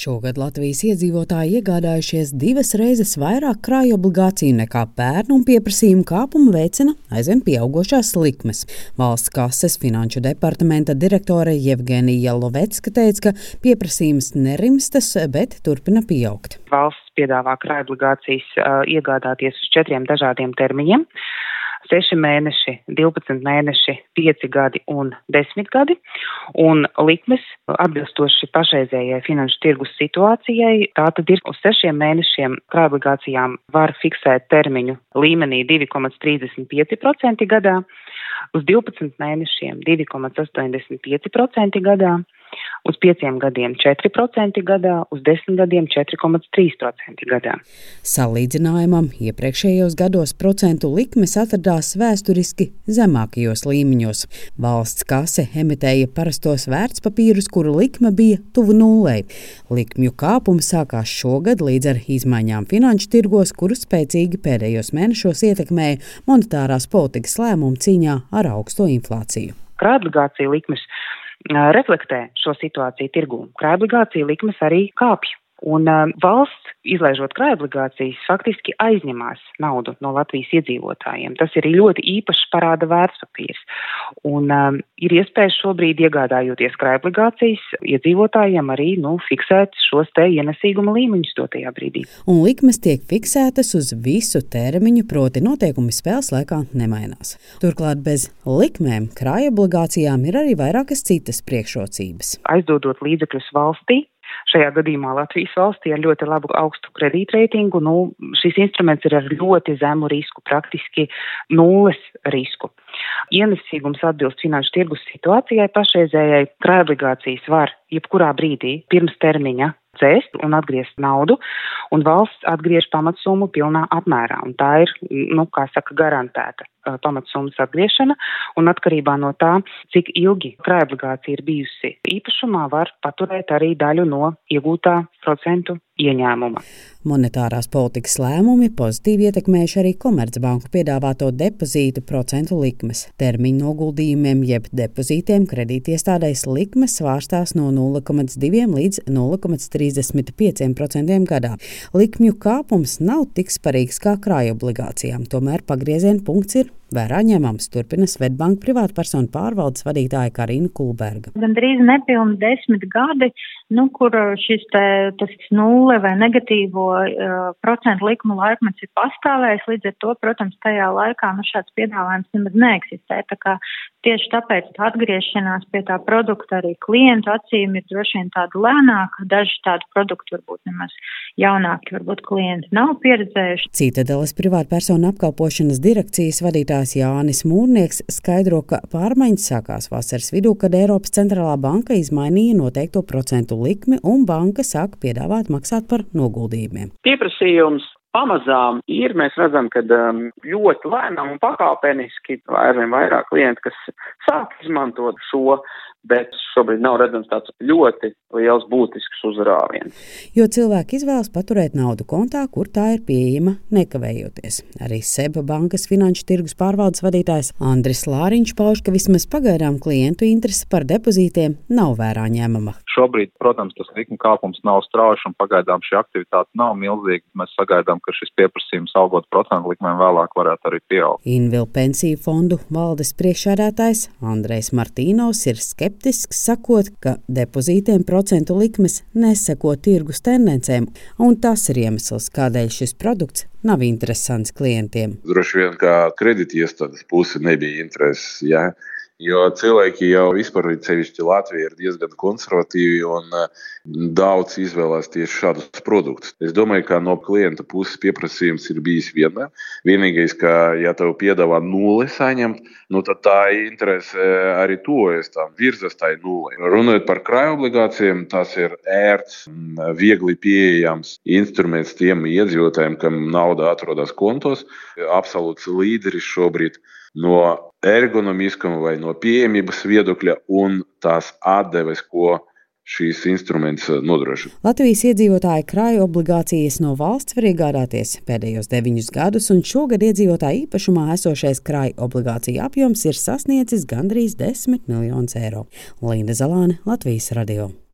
Šogad Latvijas iedzīvotāji iegādājušies divas reizes vairāk krāju obligāciju nekā pērn, un pieprasījuma kāpumu veicina aizvien pieaugušās likmes. Valsts kases finanšu departamenta direktore Jevgenija Lovecka teica, ka pieprasījums nerimstas, bet turpina pieaugt. Valsts piedāvā krāju obligācijas uh, iegādāties uz četriem dažādiem termiņiem. 6 mēneši, 12 mēneši, 5 gadi un 10 gadi, un likmes atbilstoši pašreizējai finanšu tirgus situācijai, tā tad ir uz 6 mēnešiem krājobligācijām var fiksēt termiņu līmenī 2,35% gadā, uz 12 mēnešiem 2,85% gadā uz 5 gadiem 4% gadā, uz 10 gadiem 4,3% gadā. Salīdzinājumam iepriekšējos gados procentu likmes atradās vēsturiski zemākajos līmeņos. Valsts kase emitēja parastos vērtspapīrus, kuru likme bija tuvu nulei. Likmju kāpums sākās šogad līdz ar izmaiņām finanšu tirgos, kuru spēcīgi pēdējos mēnešos ietekmēja monetārās politikas lēmumu cīņā ar augsto inflāciju. Krājobligācija likmes reflektē šo situāciju tirgū. Krājobligācija likmes arī kāpj. Un uh, valsts, izlaižot krājobligācijas, faktiski aizņemās naudu no Latvijas iedzīvotājiem. Tas ir ļoti īpašs parāda vērtspapīrs. Un um, ir iespējas šobrīd iegādājoties krājobligācijas iedzīvotājiem arī nu, fiksēt šos te ienesīguma līmeņus dotajā brīdī. Un likmes tiek fiksētas uz visu termiņu, proti noteikumi spēles laikā nemainās. Turklāt bez likmēm krājobligācijām ir arī vairākas citas priekšrocības. Aizdodot līdzekļus valstī, Šajā gadījumā Latvijas valstī ar ļoti labu augstu kredītreitingu, nu, šis instruments ir ar ļoti zemu risku, praktiski nulles risku. Ienesīgums atbilst finanšu tirgus situācijai pašreizējai, krājobligācijas var jebkurā brīdī pirms termiņa dzēst un atgriezt naudu, un valsts atgriež pamatsummu pilnā apmērā. Un tā ir, nu, kā saka, garantēta uh, pamatsummas atgriešana, un atkarībā no tā, cik ilgi krājobligācija ir bijusi īpašumā, var paturēt arī daļu no iegūtā procentu ieņēmuma. Monetārās politikas lēmumi pozitīvi ietekmējuši arī Komercbanku piedāvāto depozītu procentu likmes. Termiņu noguldījumiem jeb depozītiem kredītiestādēs likmes svārstās no 0,2 līdz 0,35% gadā. Likmju kāpums nav tik svarīgs kā krājobligācijām, tomēr pagrieziena punkts ir Vērā ņemams turpina Svetbanka privātpersonu pārvaldes vadītāja Karina Kulberga. Gan drīz nepilni desmit gadi, nu, kur šis te, tas nulle vai negatīvo uh, procentu likuma laikmets ir pastāvējis, līdz ar to, protams, tajā laikā nu, šāds piedāvājums nemaz neeksistē. Tā kā tieši tāpēc tā atgriešanās pie tā produkta arī klientu acīm ir droši vien tāda lēnāka. Daži tādu produktu varbūt nemaz jaunāki, varbūt klienti nav pieredzējuši. Citadeles privātpersonu apkalpošanas direkcijas vadītāja vadītājs Jānis Mūrnieks skaidro, ka pārmaiņas sākās vasaras vidū, kad Eiropas centrālā banka izmainīja noteikto procentu likmi un banka sāka piedāvāt maksāt par noguldījumiem. Pieprasījums pamazām ir, mēs redzam, ka um, ļoti lēnām un pakāpeniski aizvien vairāk klienti, kas sāk izmantot šo bet šobrīd nav redzams tāds ļoti liels būtisks uzrāviens. Jo cilvēki izvēlas paturēt naudu kontā, kur tā ir pieejama nekavējoties. Arī Seba bankas finanšu tirgus pārvaldes vadītājs Andris Lāriņš pauž, ka vismaz pagaidām klientu interese par depozītiem nav vērā ņemama. Šobrīd, protams, tas likuma kāpums nav strauji un pagaidām šī aktivitāte nav milzīga. Mēs sagaidām, ka šis pieprasījums augot procentu likmēm vēlāk varētu arī pieaugt. Invil pensiju fondu valdes priekšsēdētājs Andrejs Martīnovs ir skeptisks, sakot, ka depozītiem procentu likmes neseko tirgus tendencēm, un tas ir iemesls, kādēļ šis produkts nav interesants klientiem. Droši vien, kā kredītiestādes puse nebija intereses. Ja? Jo cilvēki jau vispār, sevišķi Latvija, ir diezgan konservatīvi un eh, daudz izvēlās tieši šādus produktus. Es domāju, ka no klienta puses pieprasījums ir bijis vienmēr. Vienīgais, ka, ja tev piedāvā nulli saņemt, nu, tad tā interese arī tuvojas tam, virzas tai nulli. Runājot par krājuma obligācijām, tas ir ērts, viegli pieejams instruments tiem iedzīvotājiem, kam nauda atrodas kontos. Absolūts līderis šobrīd no ergonomiskuma vai no pieejamības viedokļa un tās atdeves, ko šīs instruments eh, nodrošina. Latvijas iedzīvotāji krāja obligācijas no valsts var iegādāties pēdējos deviņus gadus, un šogad iedzīvotāju īpašumā esošais krāja obligācija apjoms ir sasniedzis gandrīz 10 miljonus eiro. Līna Zalāne, Latvijas radio.